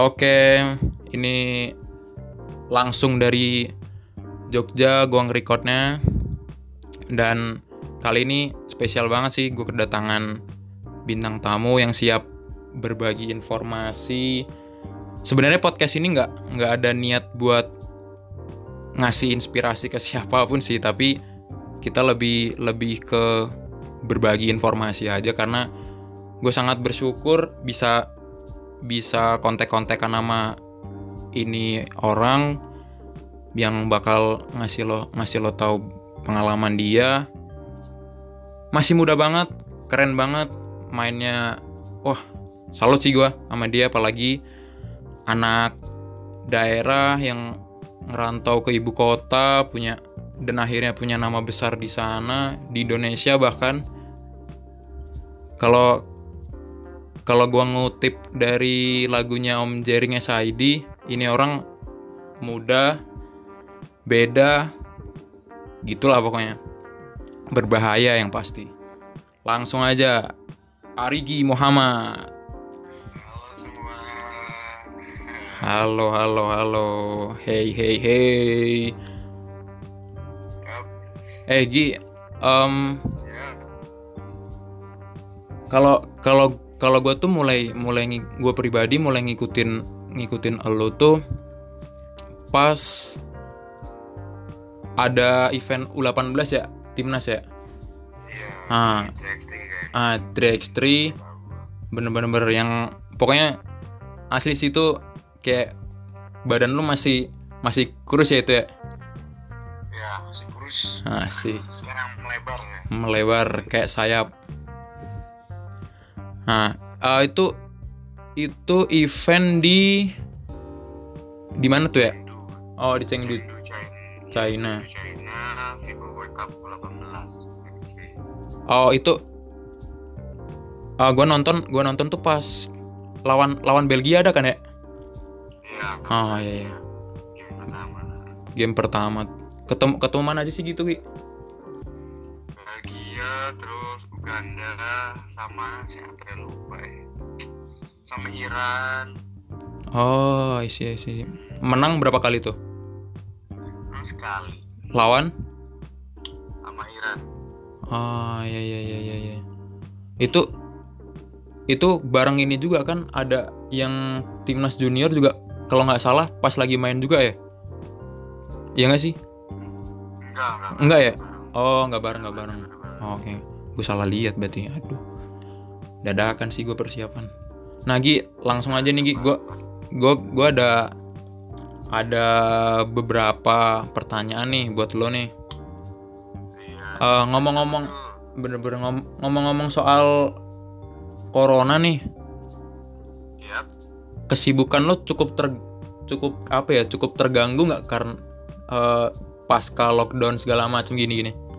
Oke, ini langsung dari Jogja gua nge-recordnya dan kali ini spesial banget sih gue kedatangan bintang tamu yang siap berbagi informasi. Sebenarnya podcast ini nggak nggak ada niat buat ngasih inspirasi ke siapa pun sih, tapi kita lebih lebih ke berbagi informasi aja karena gue sangat bersyukur bisa bisa kontak-kontakan nama ini orang yang bakal ngasih lo ngasih lo tahu pengalaman dia. Masih muda banget keren banget mainnya wah salut sih gue sama dia apalagi anak daerah yang ngerantau ke ibu kota punya dan akhirnya punya nama besar di sana di Indonesia bahkan. Kalau kalau gua ngutip dari lagunya Om Jering SID ini orang muda beda gitulah pokoknya. Berbahaya yang pasti. Langsung aja Arigi Muhammad. Halo semua. halo halo halo. Hey hey hey. Eh Gi ya. kalau kalau kalau gue tuh mulai mulai gue pribadi mulai ngikutin ngikutin lo tuh pas ada event U18 ya timnas ya Iya. Ah. kayak. ah 3x3 bener-bener yang pokoknya asli situ kayak badan lu masih masih kurus ya itu ya Ya, masih kurus. asik Sekarang melebar ya. melebar kayak sayap. Nah, eh, itu itu event di di mana tuh ya? Oh, di Chengdu, China. China. Chengdu, China, FIBA World Cup 18. TXT. Oh, itu Ah, gua nonton, gua nonton tuh pas lawan lawan Belgia ada kan ya? Iya. Oh, iya, iya. Game pertama. Game pertama. Ketemu ketemu mana aja sih gitu, Gi? Terus Uganda, sama siapa ya lupa ya. Sama Iran. Oh, isi isi. Menang berapa kali tuh? Terus sekali Lawan? sama Iran. Oh, iya iya iya iya iya. Itu itu bareng ini juga kan ada yang timnas junior juga kalau nggak salah pas lagi main juga ya? Iya nggak sih? Enggak, enggak. Enggak ya? Oh, nggak bareng nggak bareng. Oh, Oke, gue salah lihat berarti. Aduh, dadakan sih gue persiapan. Nah, Gi, langsung aja nih Gi, gue gue gue ada ada beberapa pertanyaan nih buat lo nih. Eh, ngomong-ngomong bener-bener ngom- ngomong-ngomong soal corona nih kesibukan lo cukup ter cukup apa ya cukup terganggu nggak karena eh, pasca lockdown segala macam gini-gini Ya,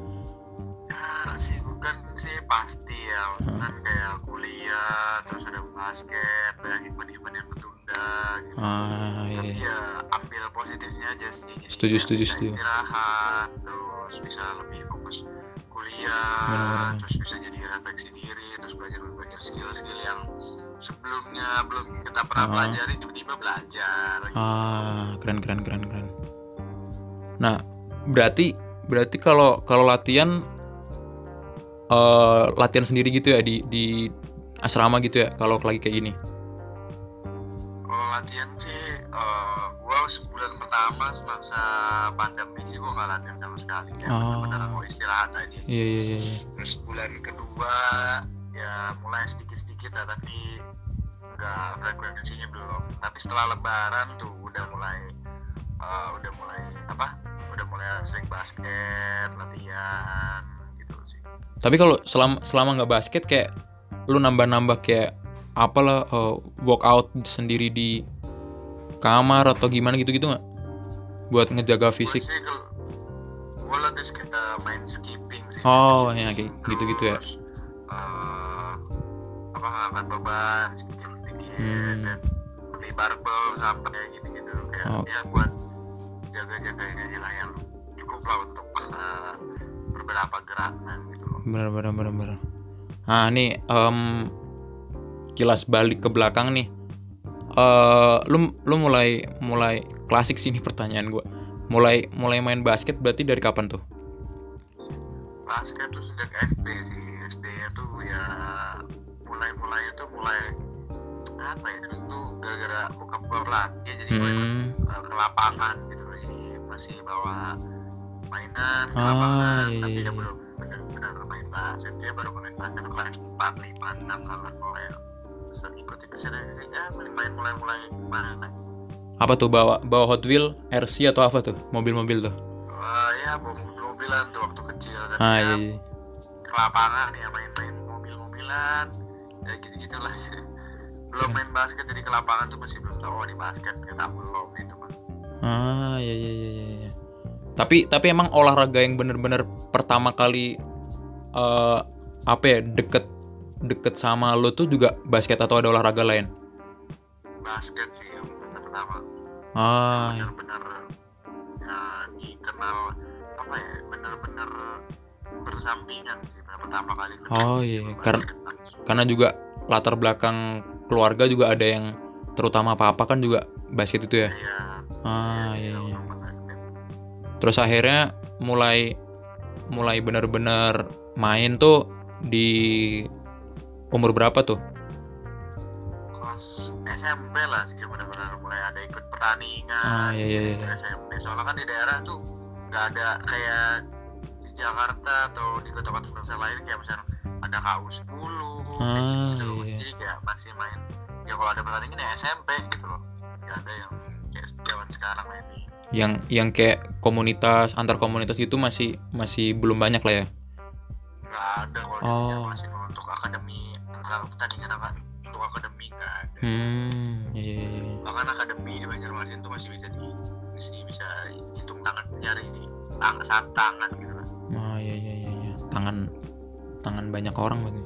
kesibukan sih pasti ya maksudnya Hmm. kayak kuliah terus ada basket banyak event-event yang ketunda gitu ah iya, tapi iya. ya ambil positifnya aja sih Setuju, kayak setuju, setuju. istirahat terus bisa lebih fokus kuliah Benar-benar. terus bisa jadi refleksi diri terus belajar berbagai skill-skill yang sebelumnya belum kita pernah Ah. pelajari tiba-tiba belajar gitu. ah keren keren keren keren nah berarti berarti kalau kalau latihan eh latihan sendiri gitu ya di di asrama gitu ya kalau lagi kayak gini Kalau latihan sih, eh, gua sebulan pertama semasa pandemi sih gua nggak latihan sama sekali. Ya, Oh. benar mau istirahat aja. iya iya iya, iya. Terus bulan kedua ya mulai sedikit-sedikit lah, tapi nggak frekuensinya belum. Tapi setelah Lebaran tuh udah mulai, eh, udah mulai apa? Udah mulai sering basket, latihan sih. Tapi kalau selama selama nggak basket kayak lu nambah-nambah kayak apalah eh, workout sendiri di kamar atau gimana gitu-gitu nggak? Buat ngejaga fisik. Gua sih kalau gua lebih suka main skipping sih. Oh, ya kayak gitu-gitu ya. Eh, apa ngangkat beban sedikit sedikit Hmm. dan beli barbel sampai kayak gitu gitu kayak Oh. ya buat jaga jaga ini aja lah yang cukup lah untuk beberapa gerakan gitu loh. Bener bener bener bener. Nah nih em, kilas balik ke belakang nih. eh lu lu mulai mulai klasik sih ini pertanyaan gua mulai mulai main basket berarti dari kapan tuh basket tuh sejak SD sih SD tuh ya mulai mulai itu mulai apa ya itu gara-gara buka buka pelatih jadi gue hmm. uh, ke lapangan gitu jadi masih bawa mainan Ah, lapangan iya, tapi iya, dia iya. belum benar-benar main basket. Dia baru main basket kelas 4, 5, 6 kalau mulai ikut ikut sih ya main mulai mulai mana apa tuh bawa bawa Hot Wheel RC atau apa tuh mobil-mobil tuh? Wah ya mobil-mobilan tuh waktu kecil kan. Ah ya, iya, iya. ke lapangan ya main-main mobil-mobilan ya gitu gitulah belum main basket jadi ke lapangan tuh masih belum tahu oh di basket kita belum gitu mah ah iya iya iya iya, iya tapi tapi emang olahraga yang bener-bener pertama kali eh apa ya deket deket sama lo tuh juga basket atau ada olahraga lain basket sih yang pertama ah iya. benar-benar ya dikenal apa ya benar-benar bersampingan sih pertama kali Oh, iya. basket. Karena- karena juga latar belakang keluarga juga ada yang terutama papa kan juga basket itu ya Iya, ah iya, iya iya. Terus akhirnya mulai mulai bener-bener main tuh di umur berapa tuh? Kelas SMP lah sih benar-benar mulai ada ikut pertandingan ah iya iya iya. SMP soalnya kan di daerah tuh nggak ada kayak di Jakarta atau di kota-kota besar lain kayak misalnya ada KU 10 Ah, gitu. iya. jadi kayak masih main. Ya kalau ada pertandingan ya SMP gitu loh. Nggak ada yang kayak zaman sekarang main di yang yang kayak komunitas antar komunitas gitu masih masih belum banyak lah ya? Nggak ada kalau Oh. Kalau untuk akademi kalau pertandingan akan untuk akademi nggak ada. Hmm iya iya iya bahkan akademi di Banjarmasin tuh masih bisa di masih bisa hitung tangan di tangan saat tangan gitu kan oh iya iya iya, iya. tangan tangan banyak orang bang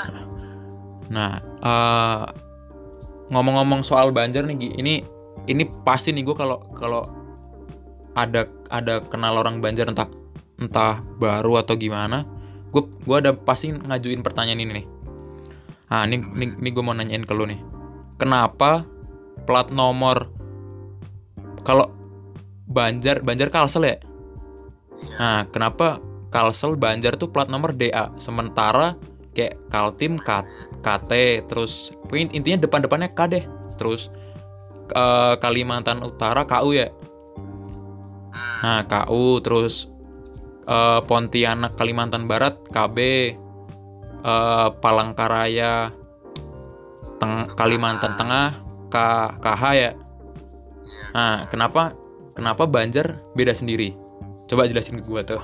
nah eh, ngomong-ngomong soal Banjar nih ini ini pasti nih gue kalau kalau ada ada kenal orang Banjar entah entah baru atau gimana gue gua ada pasti ngajuin pertanyaan ini nih. Ah ini ini, ini gue mau nanyain ke lu nih. Kenapa plat nomor kalau Banjar Banjar Kalsel ya? Nah, kenapa Kalsel Banjar tuh plat nomor DA, sementara kayak Kaltim KT, terus intinya depan-depannya K deh. Terus eh, Kalimantan Utara KU ya. Nah, KU terus eh, Pontianak Kalimantan Barat KB, eh, Palangkaraya Teng Kalimantan Tengah K KH ya. iya Nah, kenapa kenapa Banjar beda sendiri? Coba jelasin ke gua tuh.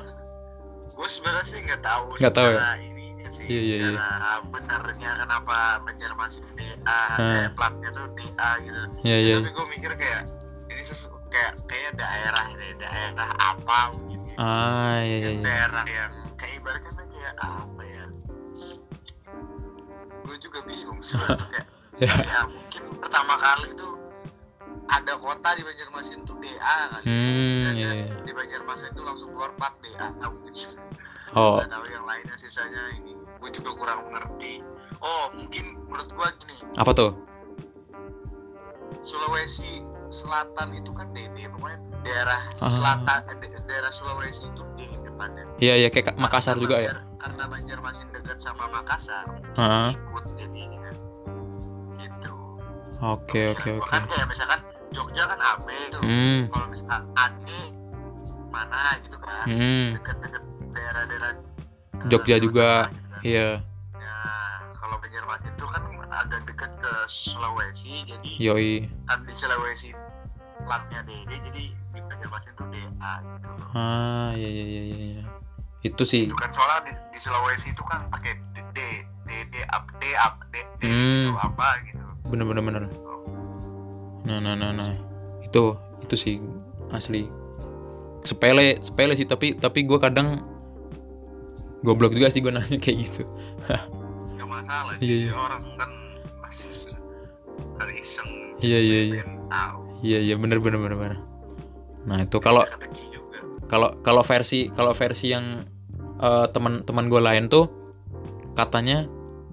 gue sebenarnya sih nggak tahu Nggak tahu ya? Sih Iya, iya, iya. secara benarnya kenapa Banjarmasin DA Hah. kayak platnya tuh DA gitu Iya, iya. tapi gue mikir kayak ini sesu kayak kayak daerah ini daerah apa gitu Ah, iya iya daerah yang kayak ibaratnya kayak apa ya gue juga bingung sih kayak Ya. ya mungkin pertama kali tuh ada kota di Banjarmasin tuh DA kan Hmm, Dan iya, iya. di Banjarmasin tuh langsung keluar plat DA mungkin Oh, Nggak tahu yang lainnya sisanya ini gue juga kurang mengerti oh mungkin menurut gue gini apa tuh? Sulawesi Selatan itu kan DD pokoknya daerah Ah. selatan eh, da- daerah Sulawesi itu D depannya Iya iya kayak Ka- Makassar Karena juga ya. Banjar- karena Banjarmasin dekat sama Makassar Heeh. ikut jadinya gitu Oke oke Ya, oke. kan kayak misalkan Jogja kan AB tuh Hmm. kalau misalkan AD mana gitu kan Hmm. dekat-dekat daerah-daerah Jogja juga. gitu Iya. Ya, kalau Banjarmasin itu kan agak dekat ke Sulawesi, jadi Yoi. kan di Sulawesi platnya DD, jadi di Banjarmasin itu DA gitu. Ah, iya iya iya iya. iya. Itu sih. Itu kan soalnya di, di Sulawesi itu kan pakai D, D, D, D, up, D, up, D, D, Hmm. gitu, apa gitu. Bener bener bener. Nah nah nah nah. Itu itu sih asli. Sepele sepele sih tapi tapi gue kadang goblok juga sih gue nanya kayak gitu. Gak masalah Iya, sih, iya. orang kan masih kali iseng. Iya iya iya. Iya iya bener bener bener bener. Nah itu kalau kalau kalau versi kalau versi yang eh, teman-teman gue lain tuh katanya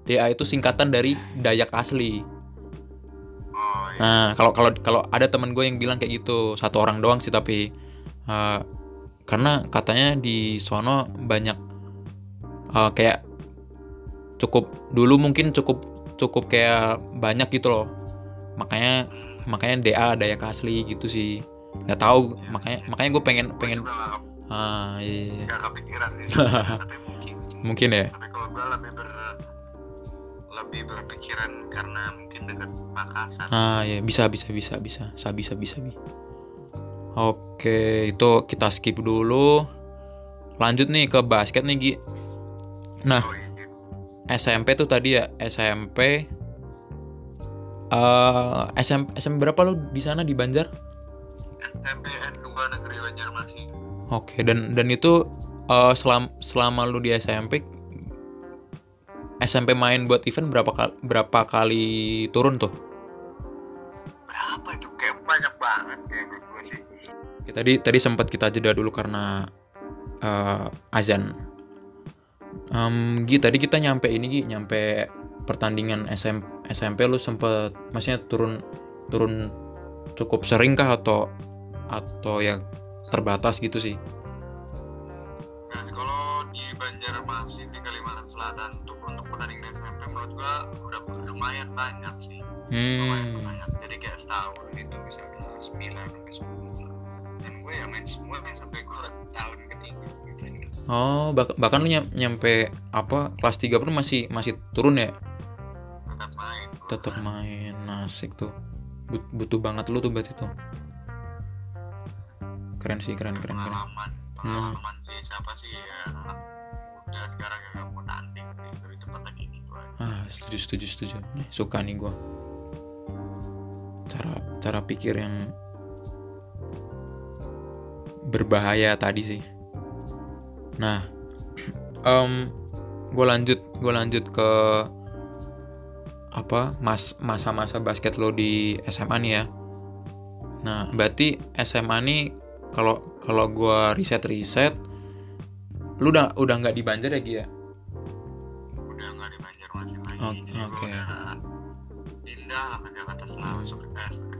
DA itu singkatan dari Dayak asli. iya. Nah, kalau kalau kalau ada temen gue yang bilang kayak gitu, satu orang doang sih tapi eh, karena katanya di sono banyak eh, kayak cukup dulu mungkin cukup cukup kayak banyak gitu loh. Makanya makanya DA daya asli gitu sih. nggak tahu makanya makanya gue pengen pengen ah iya, iya. nggak kepikiran sih sebenarnya, tapi mungkin mungkin ya. tapi kalau gue lebih ber lebih berpikiran karena mungkin dekat Makassar Ah ya bisa bisa bisa bisa sabi sabi sabi. Oke itu kita skip dulu. Lanjut nih ke basket nih Gi. Nah. SMP tuh tadi ya SMP. eh SMP SMP berapa lu di sana di Banjar? SMPN 2 Negeri Banjarmasin Oke dan dan itu eh selam, selama lu di SMP SMP main buat event berapa kali berapa kali turun tuh? berapa itu kayak banyak banget kayak gue sih Ya, tadi tadi sempat kita jeda dulu karena eh, azan. Em, Gi tadi kita nyampe ini Gi nyampe pertandingan SM, SMP lu sempet maksudnya turun turun cukup sering kah atau atau yang terbatas gitu sih? Nah, kalau di Banjarmasin di Kalimantan Selatan untuk untuk pertandingan SMP menurut gua udah lumayan banyak sih. Lumayan Hmm. banyak. Jadi kayak setahun itu bisa 9 sampai 10. Dan gue ya main semua main sampai gua tahun gitu. Oh bak- bahkan lu nyam- nyampe apa kelas 3 pun masih masih turun ya? Tetap main. Tetap main asik tuh. But- butuh banget lu tuh berarti tuh. Keren sih keren keren keren. pengalaman pengalaman sih siapa sih ya muda sekarang nggak mau tanding sih lebih tepat lagi gitu aja. Ah, setuju setuju setuju. Nih, suka nih gua. Cara cara pikir yang berbahaya tadi sih. Nah, em gue lanjut gue lanjut ke apa mas masa-masa basket lo di SMA nih ya. Nah, berarti SMA nih kalau kalau gua riset-riset lu udah udah nggak di Banjar ya Gi ya? udah nggak di Banjarmasin lagi Oke, oke. udah pindah lah ke Jakarta setelah masuk ke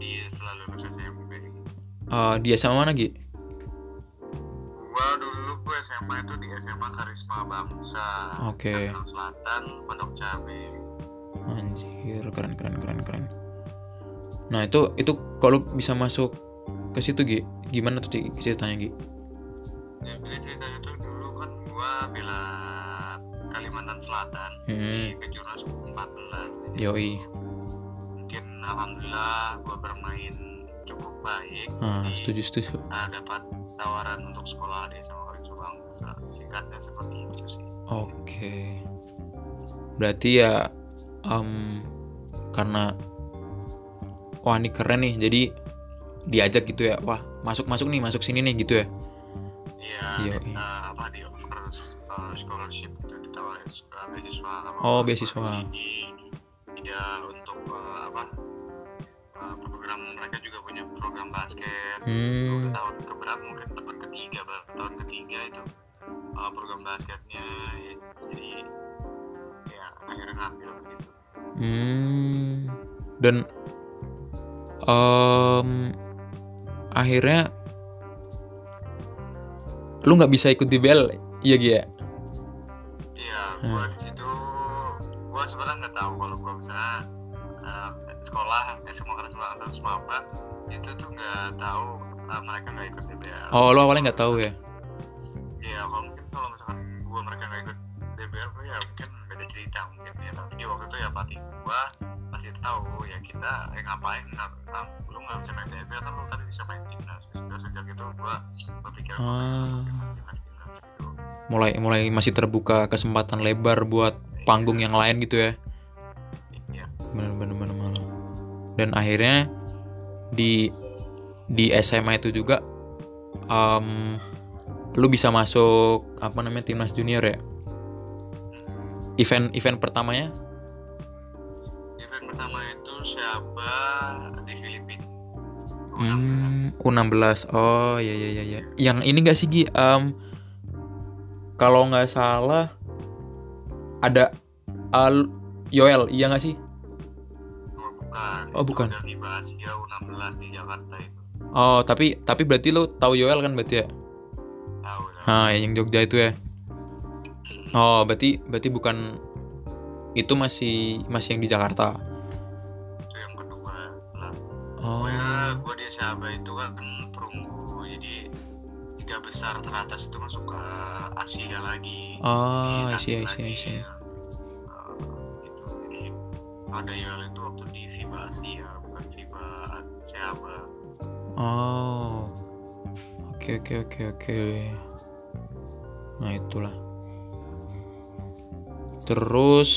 di setelah lulus SMP Eh, di SMA mana Gi? Gue SMA itu di SMA Karisma Bangsa Oke. Tangerang Selatan Pondok Cabe Anjir, keren keren keren keren. Nah, itu itu kalau bisa masuk ke situ Gi, gimana tuh ceritanya Gi? ya jadi ceritanya tuh dulu kan gua bela Kalimantan Selatan di Hmm, Kejurnas 14 jadi yoi. mungkin alhamdulillah gua bermain cukup baik Ah, setuju setuju. uh, dapat tawaran untuk sekolah di Singkatnya seperti itu sih Oke. Berarti ya em, karena wah ini keren nih, jadi diajak gitu ya. Wah, masuk masuk nih, masuk sini nih gitu ya. iya Iya, iya. uh, apa di offer uh, scholarship itu ditawarin uh, beasiswa Oh, beasiswa. tua di sini. ya untuk uh, apa uh, program mereka juga punya program basket Hmm, tahun keberapa mungkin tahun ketiga tahun ketiga itu uh, program basketnya ya, jadi ya akhirnya ngambil begitu hmm. Dan em, akhirnya lu nggak bisa ikut di bel, iya Gi ya? iya Hmm. gua di situ gua sebenarnya nggak tahu kalau gua bisa uh, sekolah eh, semua kelas atau semua apa itu tuh nggak tahu uh, mereka nggak ikut DBL Oh, lu awalnya nggak tahu ya? iya kalau ya mungkin beda cerita mungkin ya. Tapi di waktu itu ya pelatih gua masih tahu ya kita eh, ngapain nggak nggak- lu nggak bisa main DBL kan lu tadi bisa main timnas. Terus sejak itu gua berpikir Ah. gitu. Mulai mulai masih terbuka kesempatan lebar buat panggung yang lain gitu ya? iya. Bener bener bener dan akhirnya di di SMA itu juga em, lu bisa masuk apa namanya timnas junior ya event event pertamanya? Event pertama itu siapa? Di Filipina. Hmm, U16 oh iya iya iya iya. yang ini gak sih Gi? Em, kalau nggak salah ada Al Yoel iya nggak sih? Oh, bukan. Oh, bukan. ada FIBA Asia U16 di Jakarta itu. Oh, tapi tapi berarti lu tahu Yoel kan berarti ya? tahu ya Ah, yang Jogja itu ya. Oh, berarti berarti bukan itu masih masih yang di Jakarta. itu yang kedua setelah Oh. pokoknya gue di Syaba itu kan perunggu jadi tiga besar teratas itu masuk ke Asia lagi Oh, Asia see, I lagi, see. ya. Eh, gitu jadi ada yang itu waktu di FIBA Asia bukan FIBA Syaba Oh. Oke, oke, oke, oke. Nah, itulah. Terus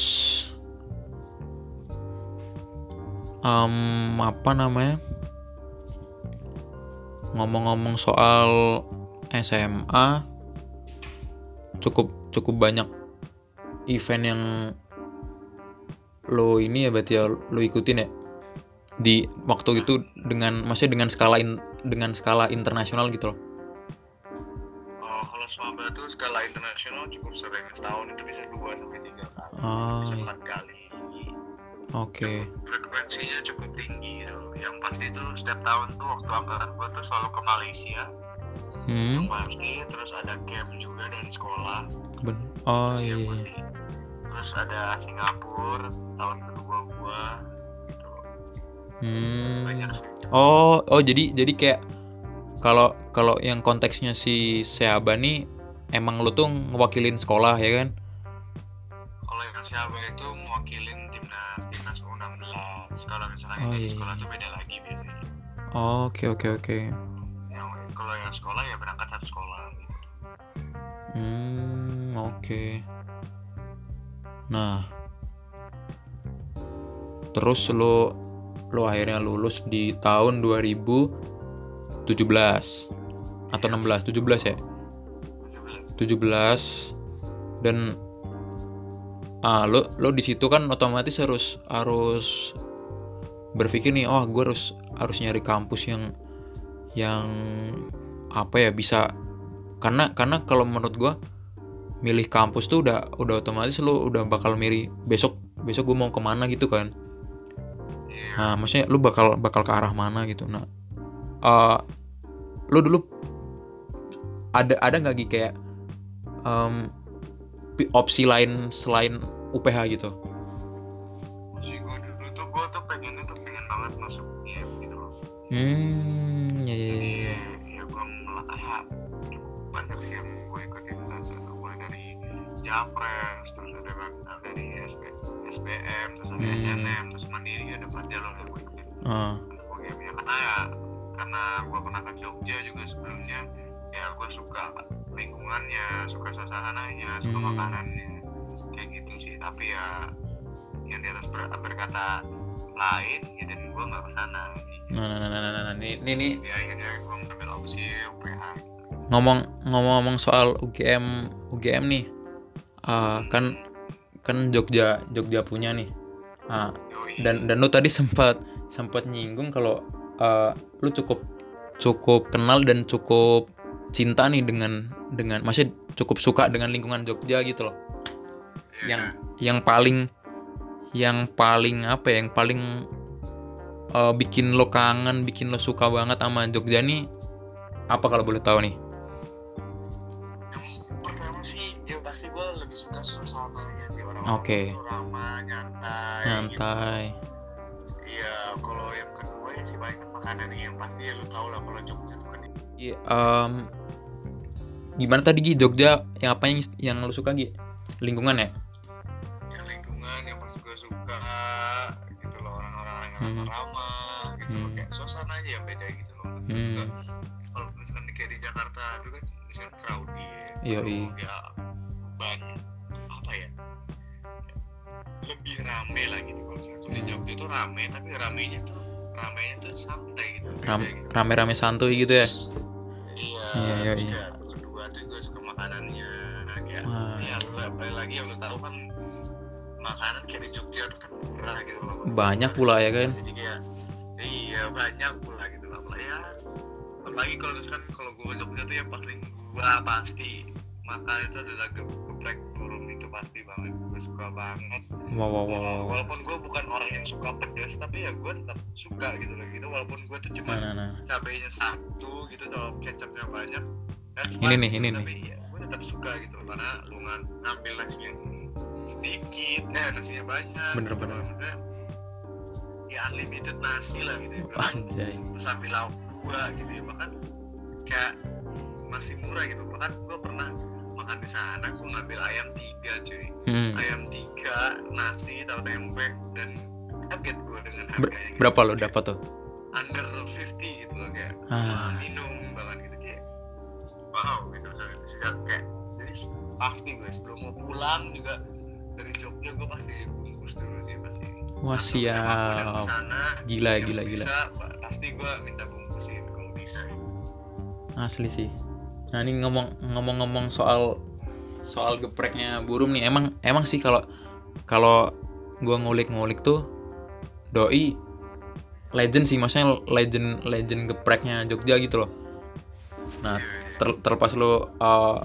em, apa namanya? Ngomong-ngomong soal SMA cukup cukup banyak event yang lo ini ya berarti ya lo ikutin ya di waktu itu dengan maksudnya dengan skala in- dengan skala internasional gitu loh. Oh, Swaba itu skala internasional cukup sering setahun itu bisa dua sampai tiga kali Oh, bisa iya. empat kali oke. frekuensinya cukup tinggi gitu. yang pasti itu setiap tahun tuh waktu angkatan gua tuh selalu ke Malaysia Hmm, yang pasti terus ada camp juga dari sekolah ben- oh iya. iya. pasti terus ada Singapura tahun kedua gua gitu Hmm. banyak Oh, oh jadi jadi kayak kalau kalau yang konteksnya si Seaba nih emang lu tuh ngewakilin sekolah ya kan? kalau yang siapa itu mewakilin timnas timnas U16 kalau misalnya Oh, iya, sekolah iya. tuh beda lagi biasanya Oh, Oke oke oke. yang kalau yang sekolah ya berangkat satu sekolah gitu. Hmm, oke. Nah, terus lu lu akhirnya lulus di tahun 2017 atau 16, 17 ya? 17 17 dan ah lo lo di situ kan otomatis harus harus berpikir nih oh gue harus harus nyari kampus yang yang apa ya bisa. Karena karena kalau menurut gue milih kampus tuh udah udah otomatis lo udah bakal milih besok besok gue mau ke mana gitu kan. Iya. Nah, maksudnya lu bakal bakal ke arah mana gitu. Nah, eh lu dulu ada ada nggak Gi, kayak pi- opsi lain selain UPH gitu? sih gue dulu tuh gue tuh pengennya tuh pengen banget masuk IM gitu loh Hmm, ya ya ya. jadi ya. ya gue cukup banyak sih yang gue ikutin satu mulai dari Japres terus ada ada dari SB, SBM terus ada Hmm. SNM terus Mandiri ada empat jalur yang gue ikutin untuk IM ya karena ya karena gue pernah ke Jogja juga sebelumnya ya gue suka lingkungannya suka suasananya suka Hmm. makanannya kayak gitu sih tapi ya yang di atas ber- berkata lain ya dan gue nggak ke sana nah, nah, nah, nah, nah, nah, nih, nih, nih ya akhirnya gue mengambil opsi UPH ngomong ngomong-ngomong soal UGM UGM nih, ah, kan kan Jogja Jogja punya nih. Yoi. dan dan lu tadi sempat sempat nyinggung kalau eh, lu cukup cukup kenal dan cukup cinta nih dengan dengan maksudnya cukup suka dengan lingkungan Jogja gitu loh Ya, yang yang paling yang paling apa ya yang paling eh, bikin lo kangen bikin lo suka banget sama Jogja nih apa kalau boleh tahu nih yang pertama sih ya pasti gue lebih suka suasananya sih orang Oke. ramah nyantai gitu. nyantai iya kalau makanan yang pasti ya lu tau lah kalau Jogja tuh kan Iya, em, gimana tadi Gi Jogja yang apa yang yang lo suka Gi lingkungan ya ya lingkungan yang pasti gue suka gitu loh orang-orang yang Hmm. ramah gitu loh Hmm. kayak suasana aja yang beda gitu loh Hmm. juga kalau misalkan di- kayak di Jakarta itu kan misalkan crowded terus ya banyak apa ya lebih rame lah gitu kalau misalkan di Hmm. Jogja tuh rame tapi ramenya tuh ramenya tuh santai gitu. Ram- gitu. rame-rame santuy gitu ya? Iya Iya, iya, iya. kedua tuh gue suka makanannya. Nah, kayak Wah. ya lu lagi yang lu tahu kan makanan kayak di Jogja tuh kan murah gitu loh. Banyak pula ya kan jadi kayak iya banyak pula gitu loh. Ya apalagi kalau misalkan kalau gue Jogja tuh yang paling gua pasti makan itu adalah ge- geprek burung itu pasti banget gue suka banget. Wow wow wow, Uh, walaupun gue bukan orang yang suka pedas tapi ya gue tetap suka gitu loh. Gitu walaupun gue tuh nah cuma nah nah. cabenya satu gitu kalau kecapnya banyak. That's Ini nih, gitu. ini tapi ya gue tetap suka gitu loh karena lu ng- ngambil nasinya sedikit eh nasinya banyak Bener, gitu bener. Maksudnya, ya unlimited nasi lah gitu ya anjay. terus ambil lauk dua gitu ya bahkan kayak masih murah gitu. Bahkan gue pernah makan di sana gue ngambil ayam tiga cuy hmm. ayam tiga nasi tahu tempe dan kaget gue dengan Ber- harganya gitu. berapa lo dapat tuh under 50 gitu loh kayak Ah. minum banget gitu kayak wow gitu sejak kayak jadi pasti gue sebelum mau pulang juga dari Jogja gue pasti bungkus dulu sih pasti wah yang siap ke sana, Gila, yang gila, gila. bisa, pasti gue minta bungkusin kalau bisa asli sih nah ini ngomong ngomong-ngomong soal soal gepreknya burung nih emang emang sih kalau kalau gua ngulik-ngulik tuh doi legend sih maksudnya legend legend gepreknya Jogja gitu loh. Nah ter- terlepas lo uh,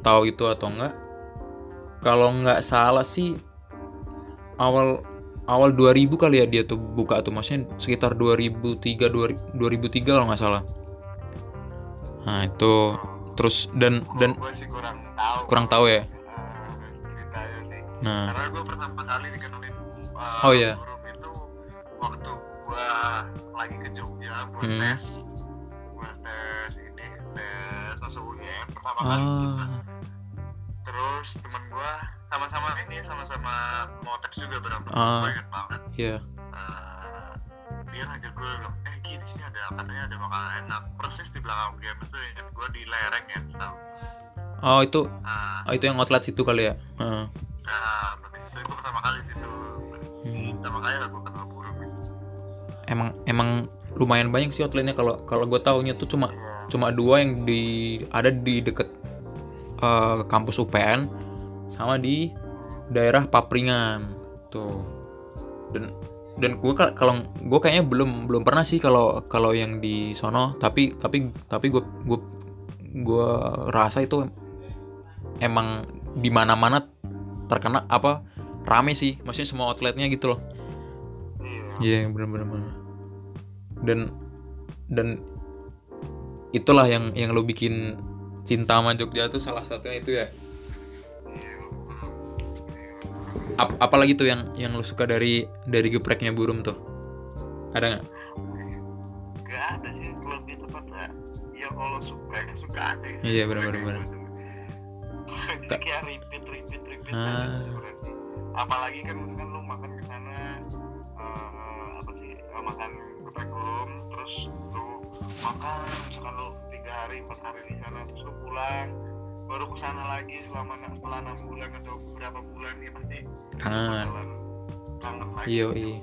tahu itu atau enggak kalau nggak salah sih awal awal 2000 kali ya dia tuh buka tuh maksudnya sekitar 2003 2000 2003 kalau nggak salah nah itu terus dan dan kurang tahu. kurang tahu ya? Eh, sih. Nah. Karena gue pertama kali dikenalin uh, Oh, iya. burung itu waktu gue lagi ke Jogja buat Hmm. tes buat tes ini tes masuk UGM pertama kali. Ah. Terus temen gue sama-sama ini sama-sama mau tes juga berapa Ah. banyak banget. Iya. Eh, dia ngajak gue bilang eh Ki di sini ada katanya ada makanan enak. Persis di belakang UGM itu ingat gue di lereng ya tahu oh itu Ah, oh, itu yang outlet situ kali ya? Heeh. nah itu gue pertama kali di situ. Hmm. pertama kali lah gue kenal burung gitu emang emang lumayan banyak sih outletnya. Kalau kalau gue tahunya tuh cuma Iya. cuma dua yang di ada di deket eh, kampus UPN sama di daerah Papringan. Tuh. Dan dan gue kalau gue kayaknya belum belum pernah sih kalau kalau yang di sono tapi tapi tapi gue gue gue rasa itu emang di mana mana terkena apa rame sih maksudnya semua outletnya gitu loh iya Iya bener-bener bener. Dan dan itulah yang yang lo bikin cinta sama Jogja tuh salah satunya itu ya. Ap- apalagi tuh yang yang lo suka dari dari gepreknya burung tuh? Ada nggak? gak ada sih lebih tepatnya ya kalau suka ya suka ada ya. Iya, bener, bener. jadi kayak repeat repeat repeat Ah. aja sih berarti apalagi kan misalkan lu makan ke sana eh, apa sih eh, makan geprek burung terus lu makan misalkan lu tiga hari empat hari di sana terus lu pulang baru ke sana lagi selama setelah enam bulan atau beberapa bulan ya pasti Kangen. kangen lagi Iya, iya.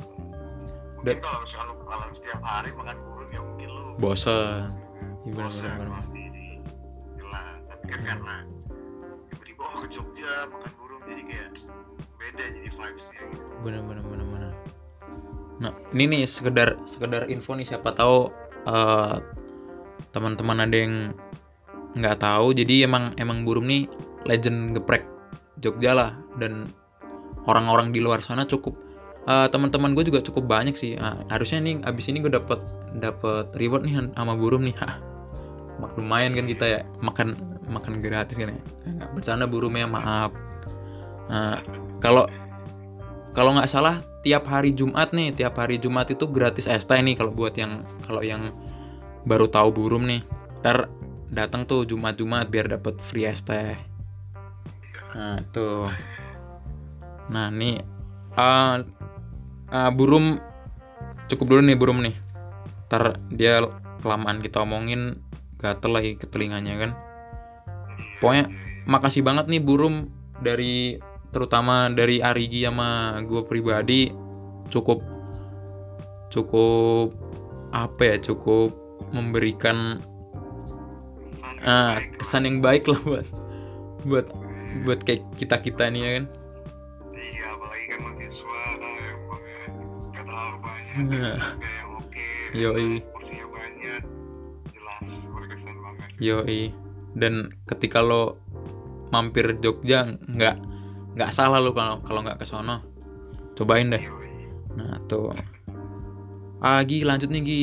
mungkin kalau misalkan lu kalau setiap hari makan burung ya mungkin lu Bosan. Iya bener bosan pasti tapi kan karena tiba-tiba oh ke Jogja makan burung jadi kayak beda jadi vibesnya gitu bener bener bener bener nah ini nih sekedar sekedar info nih siapa tahu eh, teman-teman ada yang nggak tahu jadi emang emang burung nih legend geprek Jogja lah dan orang-orang di luar sana cukup. Eh, teman-teman gue juga cukup banyak sih. Ah, harusnya nih abis ini gue dapet dapet reward nih sama burung nih. Mak- lumayan kan kita ya makan makan gratis kan ya. Nggak bercanda burungnya maaf. Nah, kalau kalau nggak salah tiap hari Jumat nih tiap hari Jumat itu gratis es teh nih kalau buat yang kalau yang baru tahu burung nih. Ntar datang tuh Jumat Jumat biar dapat free es teh. Nah tuh nah nih eh eh, burung cukup dulu nih burung nih. Ntar dia kelamaan kita omongin gatel lagi ke telinganya kan. Pokoknya makasih banget nih burung dari terutama dari Arigi sama gue pribadi. Cukup cukup apa ya cukup memberikan ah, baik lah. kesan yang baik lah buat buat buat kayak kita kita nih ya kan iya apalagi kan mahasiswa eh, emangnya nggak terlalu banyak Nah. yang oke Yoi. porsinya banyak jelas berkesan banget yoi dan ketika lo mampir Jogja nggak nggak salah lu kalau kalau nggak ke sono cobain deh Yoi. nah tuh ah Gi lanjut nih Gi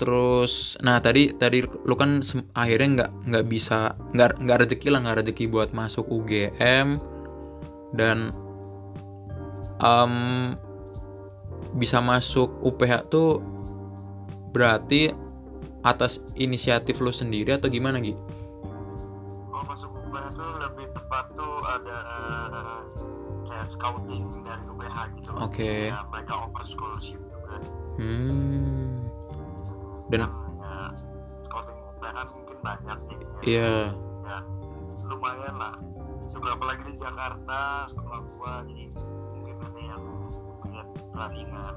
terus nah tadi tadi lu kan akhirnya nggak nggak bisa nggak nggak rezeki lah nggak rezeki buat masuk UGM dan em, bisa masuk UPH tuh berarti atas inisiatif lu sendiri atau gimana Gi? Oh masuk UPH tuh lebih tepat tuh ada uh, kayak scouting dari UPH gitu. Oke. Kayak mereka offer scholarship juga. Hmm. Dan Kan, ya, mungkin banyak nih. iya, Ya, lumayan lah. Juga apalagi di Jakarta sekolah gua jadi mungkin ada yang punya pertandingan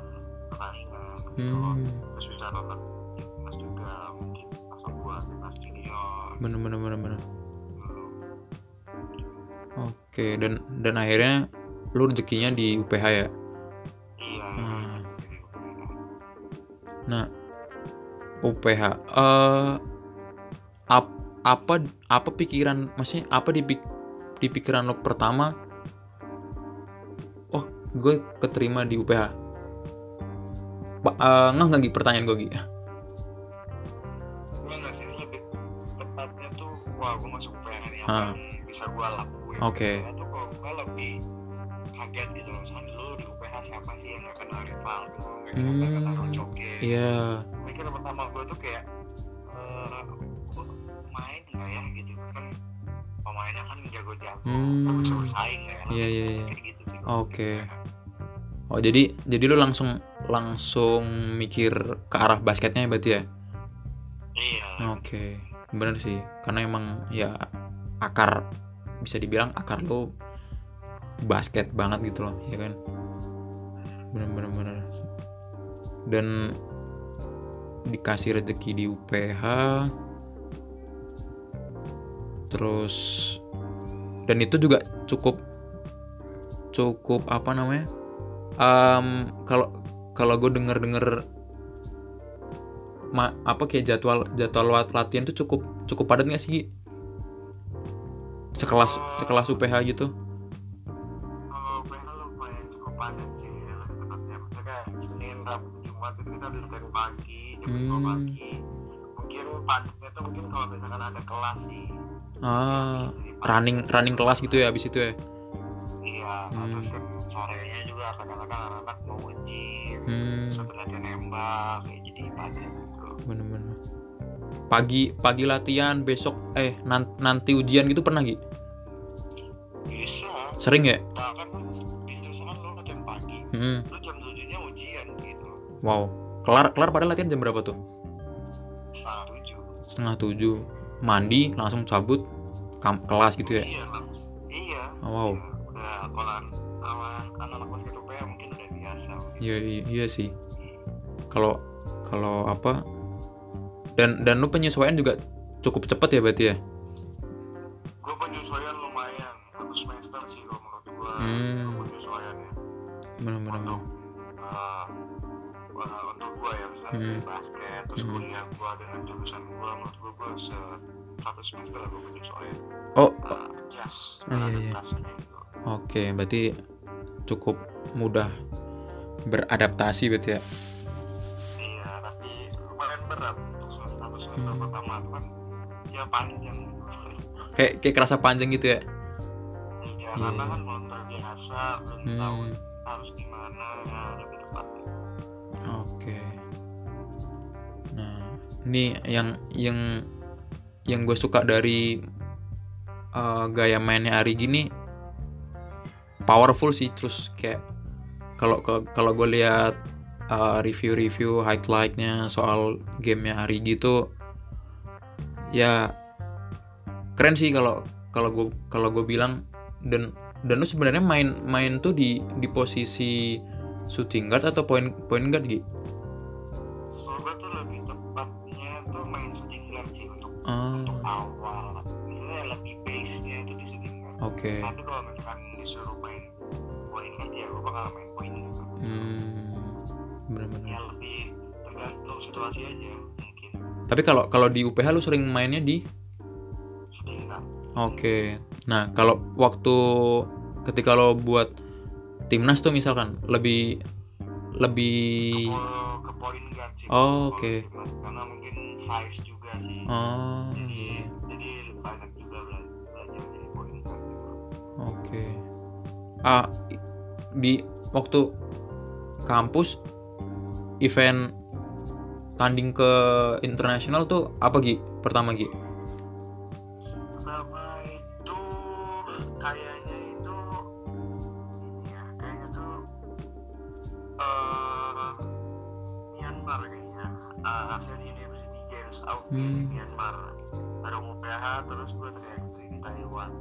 pertandingan gitu. hmm, Terus bisa nonton timnas juga mungkin masuk gua timnas junior. bener bener bener bener. Hmm. Oke, dan dan akhirnya lu rezekinya di UPH ya. Iya. Hmm. Nah, UPH eh ap- apa apa pikiran maksudnya apa di di pikiran lo pertama? Oh gue keterima di UPH ba- eh, nggak nggak Gi, pertanyaan gue Gi? Gue nggak sih. Lebih tepatnya tuh wah gue masuk UPH nih apa yang bisa gue lakuin. Oke. Karena tuh kok gue lebih kaget gitu loh. Misalnya dulu di UPH siapa sih yang nggak kenal Rivaldo nggak siapa yang Hmm. kenal Rocoke iya pertama gue tuh kayak gue main nggak ya gitu kan pemainnya kan jago-jago Hmm. bersaing nggak ya Iya, iya, iya. kayak gitu sih Oke. oh jadi jadi lu langsung langsung mikir ke arah basketnya ya berarti ya iya Oke, bener sih. Karena emang ya akar bisa dibilang akar lo basket banget gitu loh, ya kan? Bener bener bener. Dan dikasih rezeki di UPH, terus dan itu juga cukup cukup apa namanya? Em, kalau kalau gue denger denger ma apa kayak jadwal jadwal lat- latihan tuh cukup cukup padat nggak sih sekelas sekelas UPH gitu. Pagi jam Hmm. pagi mungkin tuh mungkin kalau misalkan ada kelas sih. Ah running running kelas gitu ya abis itu ya? Iya Hmm. terus kan sorenya juga kadang-kadang anak-anak mau uji hmm. sebenarnya nembak kayak jadi padat gitu. Bener-bener. Pagi pagi latihan besok eh nan- nanti ujian gitu pernah Gi? bisa. Sering ya? Bahkan lu di jurusan lu latihan pagi hmm. lu jam tujuhnya ujian gitu. Wow kelar kelar pada latihan jam berapa tuh? Setengah tujuh. Setengah tujuh. Mandi langsung cabut kam- kelas gitu ya? Iya langsung. Iya Oh, wow. Iya, udah kalau mungkin udah biasa Iya iya, iya sih. Kalau kalau apa? Dan dan lu penyesuaian juga cukup cepet ya berarti ya. gue penyesuaian lumayan. Satu semester sih kalau menurut gue Hmm. penyesuaiannya Benar-benar. Hmm. basket terus Hmm. kuliah gue dengan jurusan gue menurut gue gue se satu semester gue penyesuaian Oh, uh, adjust Oh, iya, iya. adaptasinya gitu oke, berarti cukup mudah beradaptasi berarti ya. iya tapi lumayan berat untuk semester satu semester Hmm. pertama kan ya panjang Kayak kayak kerasa panjang gitu ya. Iya, Iya. karena kan belum terbiasa, belum tahu Hmm. harus gimana ya lebih tepat. Oke. Nah, ini yang yang yang gue suka dari uh, gaya mainnya Ari gini powerful sih terus kayak kalau kalau gue lihat uh, review-review highlightnya soal gamenya Ari gitu ya keren sih kalau kalau gue kalau gue bilang. Dan dan lu sebenarnya main main tuh di di posisi shooting guard atau point point guard gitu Ah, untuk awal. Misalnya lebih base-nya itu di shooting guard. oke. Tapi kalau misalkan disuruh main point guard ya gue bakal main point guard. Hmm, Ya benar-benar. lebih tergantung situasi aja mungkin Tapi kalau kalau di UPH lu sering mainnya di shooting guard. Oke. Nah, kalau waktu ketika lo buat timnas tuh misalkan lebih lebih Ke, ke point guard sih. Oh, oke. timnas. Karena mungkin size juga sih. oh jadi jadi banyak juga bela- belajar jadi point guard gitu. Oke. Ah, i- di waktu kampus event tanding ke internasional tuh apa Gi? Pertama Gi? Pertama itu kayaknya Di Hmm. Myanmar bareng UPH terus gue terextri di Taiwan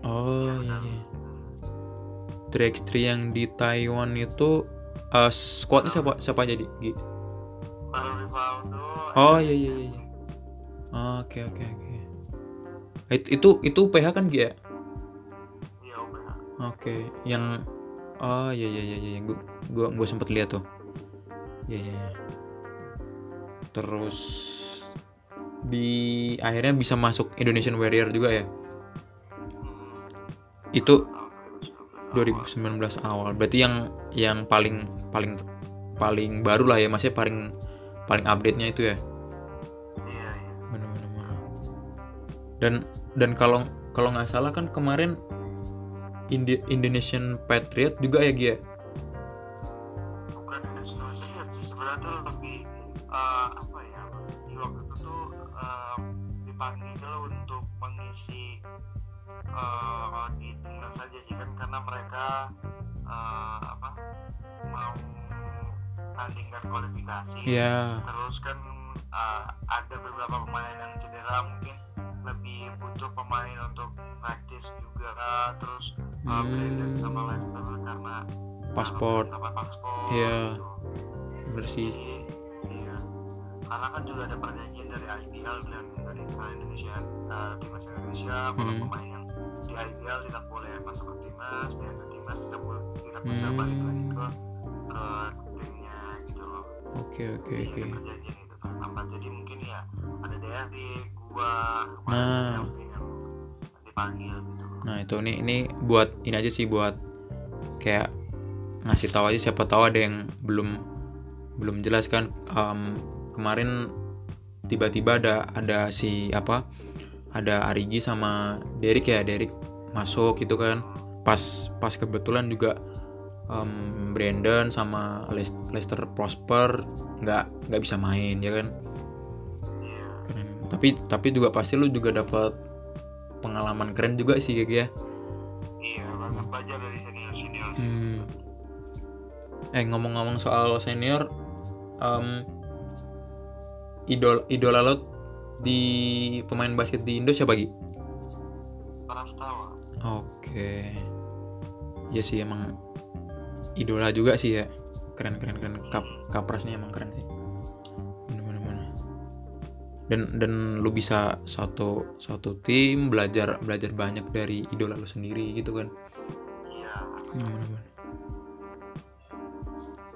Oh iya iya. 3x3 yang di Taiwan itu eh squadnya siapa siapa aja di Gi? baru Rivaldo Oh iya iya iya. Oke oke oke. It- Itu itu PH kan Gi ya? iya UPH Oke, yang oh iya iya iya iya gua gua, gua sempet lihat tuh. Iya iya. iya. Terus di akhirnya bisa masuk Indonesian Warrior juga ya. Itu tahun 2019 2019 awal. Berarti yang yang paling paling paling baru lah ya, maksudnya paling paling update-nya itu ya. iya iya Mana mana mana. Dan dan kalau kalau nggak salah kan kemarin Indi- Indonesian Patriot juga ya Gia. bukan Indonesian Warrior sih sebenarnya tuh lebih eh, eh, di timnas saja sih kan karena mereka eh, apa mau tandingkan kualifikasi Iya. terus kan eh, ada beberapa pemain yang cedera mungkin lebih butuh pemain untuk praktis juga terus uh, Hmm. Sama Lester karena Paspor. dapat paspor Iya. gitu. bersih. Jadi, iya. Karena kan juga ada perjanjian dari IBL dan dari uh, Indonesia, uh, timnas Indonesia, Hmm. pemain yang di IBL tidak boleh masuk ke timnas, dan ke timnas tidak boleh tidak bisa Hmm. balik lagi ke ke timnya gitu loh. Oke oke oke. ada perjanjian itu kan. Apa jadi mungkin ya ada Derry, gua, Nah. kemarin yang dipanggil gitu. Nah itu ini ini buat ini aja sih buat kayak ngasih tahu aja siapa tahu ada yang belum belum jelas kan Em, kemarin tiba-tiba ada ada si apa ada Arigi sama Derek ya Derek masuk gitu kan. Pas pas kebetulan juga em, Brandon sama Lester Prosper nggak nggak bisa main ya kan? Keren. Tapi tapi juga pasti lu juga dapat pengalaman keren juga sih kayak ya. Iya, banyak belajar dari senior senior. Hmm. Eh ngomong-ngomong soal senior, em, idol idola lo di pemain basket di Indo siapa Gi? Prastawa. Oke, ya sih emang idola juga sih ya, keren keren keren. Kap kaprasnya emang keren sih. Bener bener bener. Dan dan lu bisa satu satu tim belajar belajar banyak dari idola lu sendiri gitu kan. Iya. Hmm, bener-bener.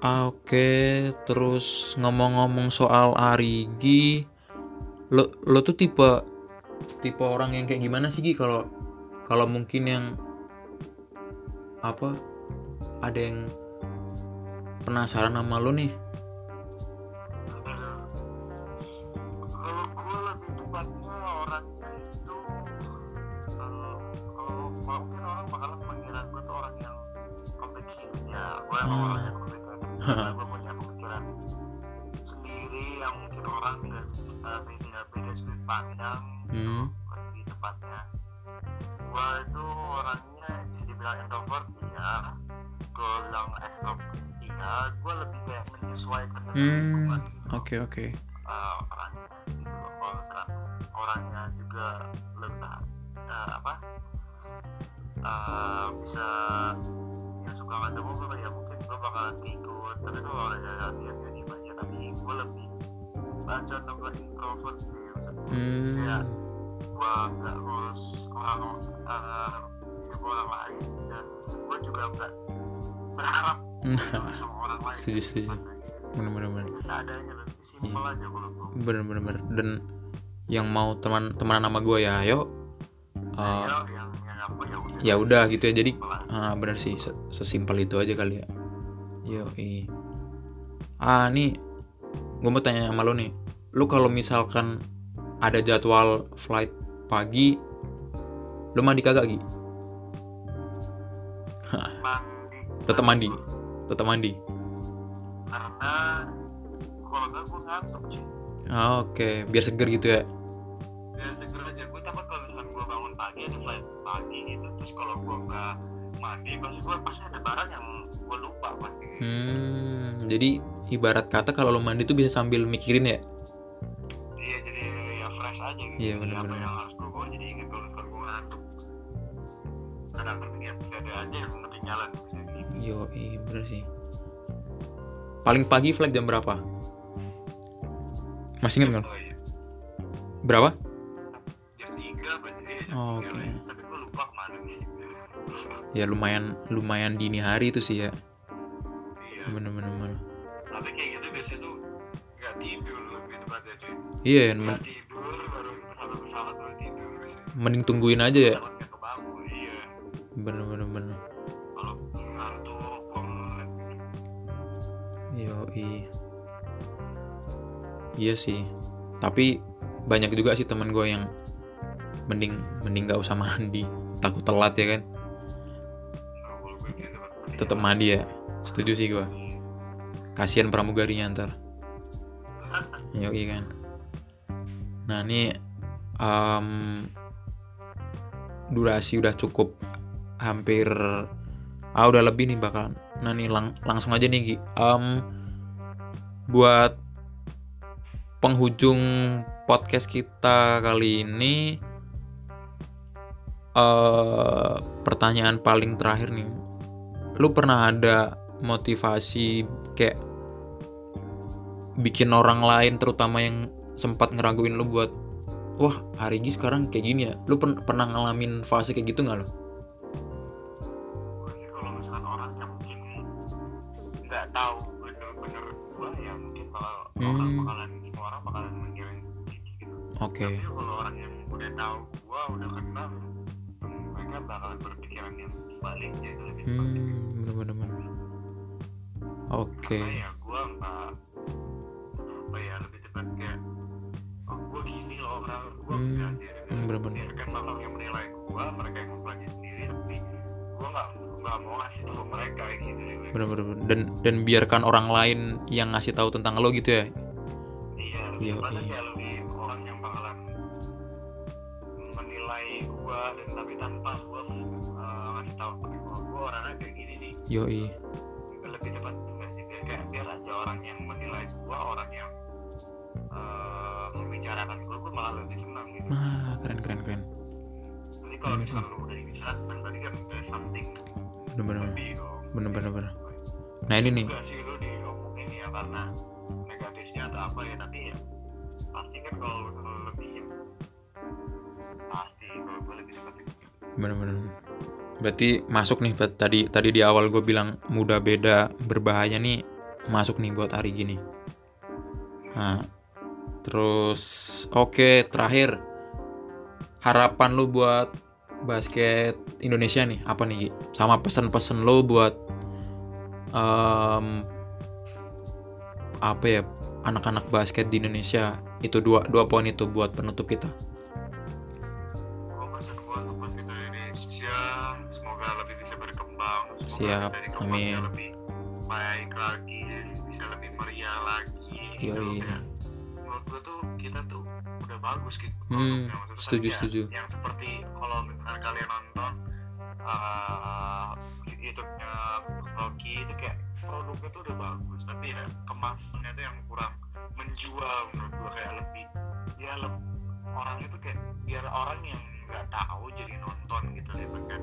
Ah, Oke, terus ngomong-ngomong soal Arigi, lo lo tuh tipe tipe orang yang kayak gimana sih Gi kalau kalau mungkin yang apa ada yang penasaran sama lo nih? Baca nomor introvert sih maksudnya Hmm. Iya. gue nggak ngurus orang uh, hidup orang lain dan gue juga nggak berharap Nah, sama orang lain Setuju, setuju. bener-bener bener. seadanya lebih simpel Iya. aja kalau gue bener-bener bener. dan yang mau teman teman nama gue ya ayo Uh, ya yang yang apa ya udah ya gitu ya jadi ah, bener sih se- sesimpel itu aja kali ya yo ah nih gue mau tanya sama lo nih lu kalau misalkan ada jadwal flight pagi lu mandi kagak Gi? tetap mandi? Tetap mandi? Karena kalau gue ngantuk sih Ah, oke. Biar seger gitu ya? Segera aja. Gue takut kalau misalkan gue bangun pagi ada flight pagi gitu. Terus kalau gue nggak mandi pasti gue pasti ada barang yang gue lupa pasti. Hmm jadi ibarat kata kalau lu mandi tuh bisa sambil mikirin ya Iya, Jadi bener-bener. apa yang harus gue bawa jadi inget kalau kalau gue ngantuk? Kadang kadang ya bisa ada aja yang ketinggalan bisa gitu. Yo iya bener sih. Paling pagi flight jam berapa? Masih inget nggak? Oh, iya. berapa? Jam tiga ya Oh, oke. lah. tapi gue lupa ke mana nih ya lumayan lumayan dini hari itu sih ya. Iya. Bener-bener bener. tapi kayak gitu biasanya tuh nggak tidur lebih tepatnya cuy. Iya nggak men- tidur mending tungguin aja ya. Iya. Bener ngantuk banget yo iya sih. Tapi banyak juga sih teman gue yang mending mending nggak usah mandi. Takut telat ya kan? Tetap mandi ya? Setuju sih gue kasihan pramugarinya ntar. Yo kan. Nah ini em, durasi udah cukup hampir ah udah lebih nih bakal nah nih lang- langsung aja nih Gi. Em, buat penghujung podcast kita kali ini eh pertanyaan paling terakhir nih. Lu pernah ada motivasi kayak bikin orang lain terutama yang sempat ngeraguin lu buat wah Arigi sekarang kayak gini ya. Lu pen- pernah ngalamin fase kayak gitu nggak lo gue sih kalau misalkan orang yang mungkin nggak tahu bener-bener gue ya mungkin bakal orang Hmm. bakalan semua orang bakalan mengira sedikit gitu. Oke. Tapi kalau orang yang udah tahu gue udah kenal hmm, mereka bakalan berpikiran yang sebaliknya itu lebih tepatnya hmm bener-bener. Bener. oke. Karena ya Hmm, hmm, bener-bener. biarkan orang yang menilai gue mereka yang mempelajari sendiri tapi gue nggak nggak mau ngasih tahu mereka gitu bener-bener bener. dan dan biarkan orang lain yang ngasih tahu tentang lo gitu ya iya Iya, iya. lebih orang yang bakalan menilai gue dan tapi tanpa gue uh, ngasih tahu oh, gue orangnya kayak gini nih yoi lebih tepat enggak sih kayak biar aja orang yang menilai gue orang yang membicarakan gue gue malah lebih senang gitu. Nah keren keren keren. Jadi kalau misalnya lu udah dibicarakan tadi kan there's something. Bener-bener lebih dong. bener-bener bener. nah ini nih. Sih lu diomongin ya karena negatifnya atau apa ya tapi ya pasti kan kalau lu lu lebih ya pasti kalau gue lebih seperti itu. bener-bener berarti masuk nih tadi tadi di awal gue bilang muda beda berbahaya nih masuk nih buat hari gini. Nah terus oke terakhir. Harapan lu buat basket Indonesia nih apa nih sama pesan-pesan lu buat em, apa ya anak-anak basket di Indonesia. Itu dua dua poin itu buat penutup kita. Siap, amin. lebih baik lagi bisa lebih meriah lagi gitu Yoi. Bagus gitu Hmm, produknya. Setuju, ya, setuju. yang seperti kalau misalnya kalian nonton uh, YouTube-nya Loki itu kayak produknya tuh udah bagus tapi ya kemasannya tuh yang kurang menjual menurut gua kayak lebih ya lebih orang itu kayak biar orang yang nggak tahu jadi nonton gitu ya kan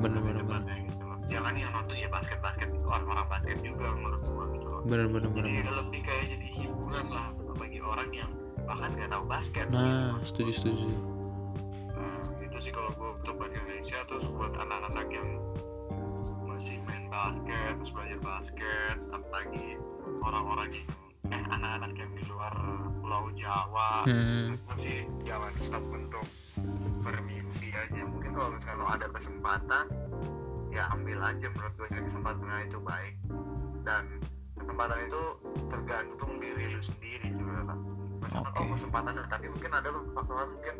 bener bener bener gitu loh jangan yang nonton ya basket basket orang-orang basket juga menurut gua gitu loh bener bener jadi bener. lebih kayak jadi hiburan lah bagi orang yang bahkan nggak tahu basket. Nah setuju setuju. Nah, itu sih kalau gue untuk basket Indonesia terus buat anak-anak yang masih main basket terus belajar basket apalagi orang-orang yang eh anak-anak yang di luar pulau Jawa hmm, gue sih jangan stop untuk bermimpi aja. Mungkin kalau misalnya ada kesempatan ya ambil aja menurut gue kesempatan itu baik. Dan kesempatan itu tergantung diri lu sendiri sebenarnya Maksudnya Oke. kalau kesempatan ada, tapi mungkin ada faktor mungkin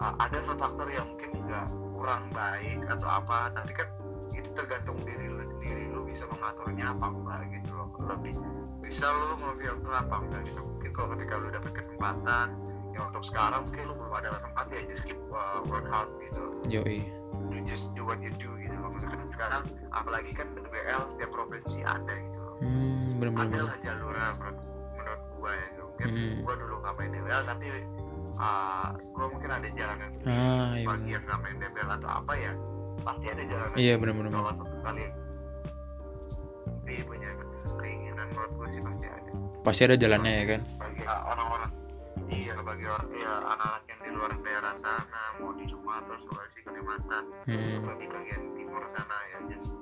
uh, ada faktor yang mungkin nggak kurang baik atau apa tapi kan itu tergantung diri lu sendiri lu bisa mengaturnya apa enggak gitu loh lebih bisa lu memfilter apa enggak gitu mungkin kalau ketika lu dapet kesempatan yang untuk sekarang mungkin lu belum ada kesempatan ya just keep uh, work hard gitu Yoi. you just do what you do gitu loh Maksudnya sekarang apalagi kan BL setiap provinsi ada gitu loh Hmm, bener bener. ada lah jalurnya menurut menurut gua ya gitu. Mungkin Hmm. gua dulu nggak main DBL tapi uh, gua mungkin ada jalan yang Ah, iya bagi yang nggak main DBL atau apa ya pasti ada jalan Iya bener. kalau satu kali tapi punya keinginan menurut gua sih pasti ada Pasti ada jalannya ya kan. bagi uh, orang-orang iya bagi orang iya anak-anak yang di luar daerah sana mau di Sumatera Sulawesi Kalimantan Hmm. di bagian timur sana ya just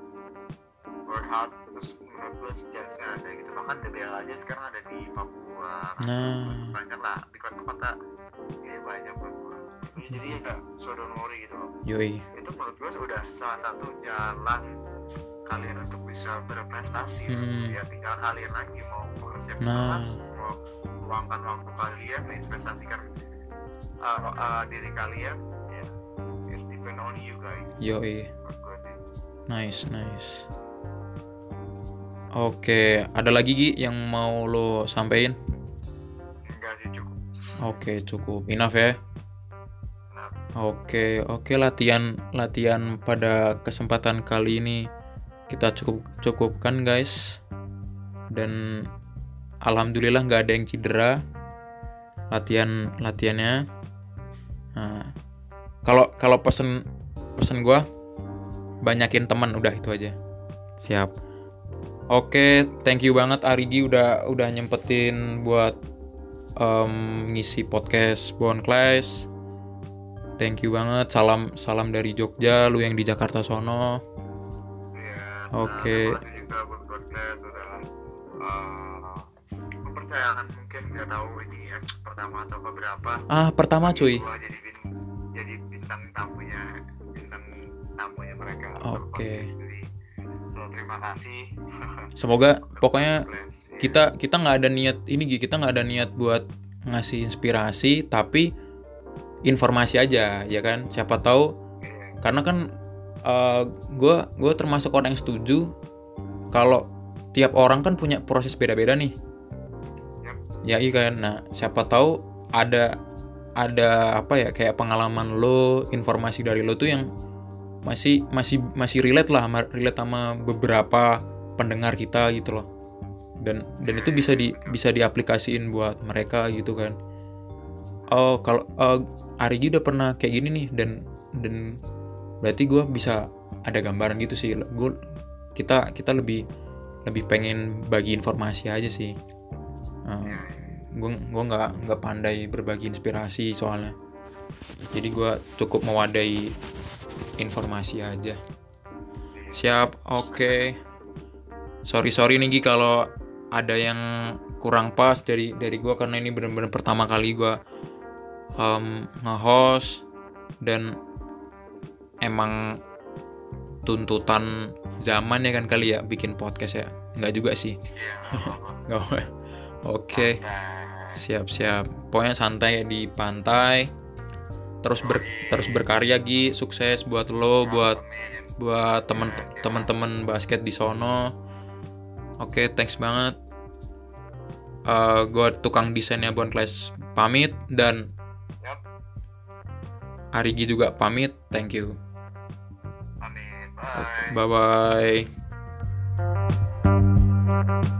work hard terus menurut gue ada gitu bahkan DBL aja sekarang ada di Papua Nah. banyak lah di kota-kota ya banyak menurut gue Jadi- ya so don't worry gitu loh Yoi. itu menurut gue sudah salah satu jalan kalian untuk bisa berprestasi Hmm. ya tinggal kalian lagi mau bekerja Nah. keras mau luangkan waktu kalian menginvestasikan uh, uh, diri kalian ya it's depend on you guys Yoi. sih Nice, nice. Oke, ada lagi Gi yang mau lo sampein? enggak sih cukup Oke, cukup. Enough ya. nah, Oke, oke latihan latihan pada kesempatan kali ini kita cukup cukupkan guys. Dan alhamdulillah nggak ada yang cedera latihan latihannya. Nah, kalau kalau pesen pesen gua banyakin teman udah itu aja. Siap. Oke, thank you banget Arigi udah udah nyempetin buat em, ngisi podcast Bon Class. Thank you banget. Salam salam dari Jogja, lu yang di Jakarta sono. ya Oke. nah, terima kasih juga buat podcast sudah uh, mempercayakan mungkin nggak tahu ini ya pertama atau keberapa Ah, pertama cuy. gua jadi bin- jadi bintang tamunya bintang tamunya mereka Oke. so terima kasih Semoga pokoknya ya. kita kita nggak ada niat ini kita nggak ada niat buat ngasih inspirasi, tapi informasi aja ya kan. Siapa tahu Iya. karena kan gue gue termasuk orang yang setuju kalau tiap orang kan punya proses beda-beda nih ya iya kan nah siapa tahu ada ada apa ya kayak pengalaman lo informasi dari lo tuh yang masih masih masih relate lah sama- relate sama beberapa pendengar kita gitu loh. Dan dan itu bisa di bisa diaplikasiin buat mereka gitu kan. Oh kalau eh, Arigi udah pernah kayak gini nih dan dan berarti gue bisa ada gambaran gitu sih. Gue kita kita lebih lebih pengen bagi informasi aja sih. Gue gue nggak nggak pandai berbagi inspirasi soalnya. Jadi gue cukup mewadai informasi aja. Siap oke. Sorry sorry nih Gi kalau ada yang kurang pas dari dari gue karena ini bener-bener pertama kali gue um, nge-host dan emang tuntutan zaman ya kan kali ya bikin podcast ya. Nggak juga sih. Nggak oke. Siap siap. Pokoknya santai di pantai terus ber terus berkarya Gi sukses buat lo buat buat temen temen-temen basket di sono oke thanks banget Eh gue tukang desainnya Bon Class pamit dan. Arigi juga pamit thank you Amin. Bye. bye bye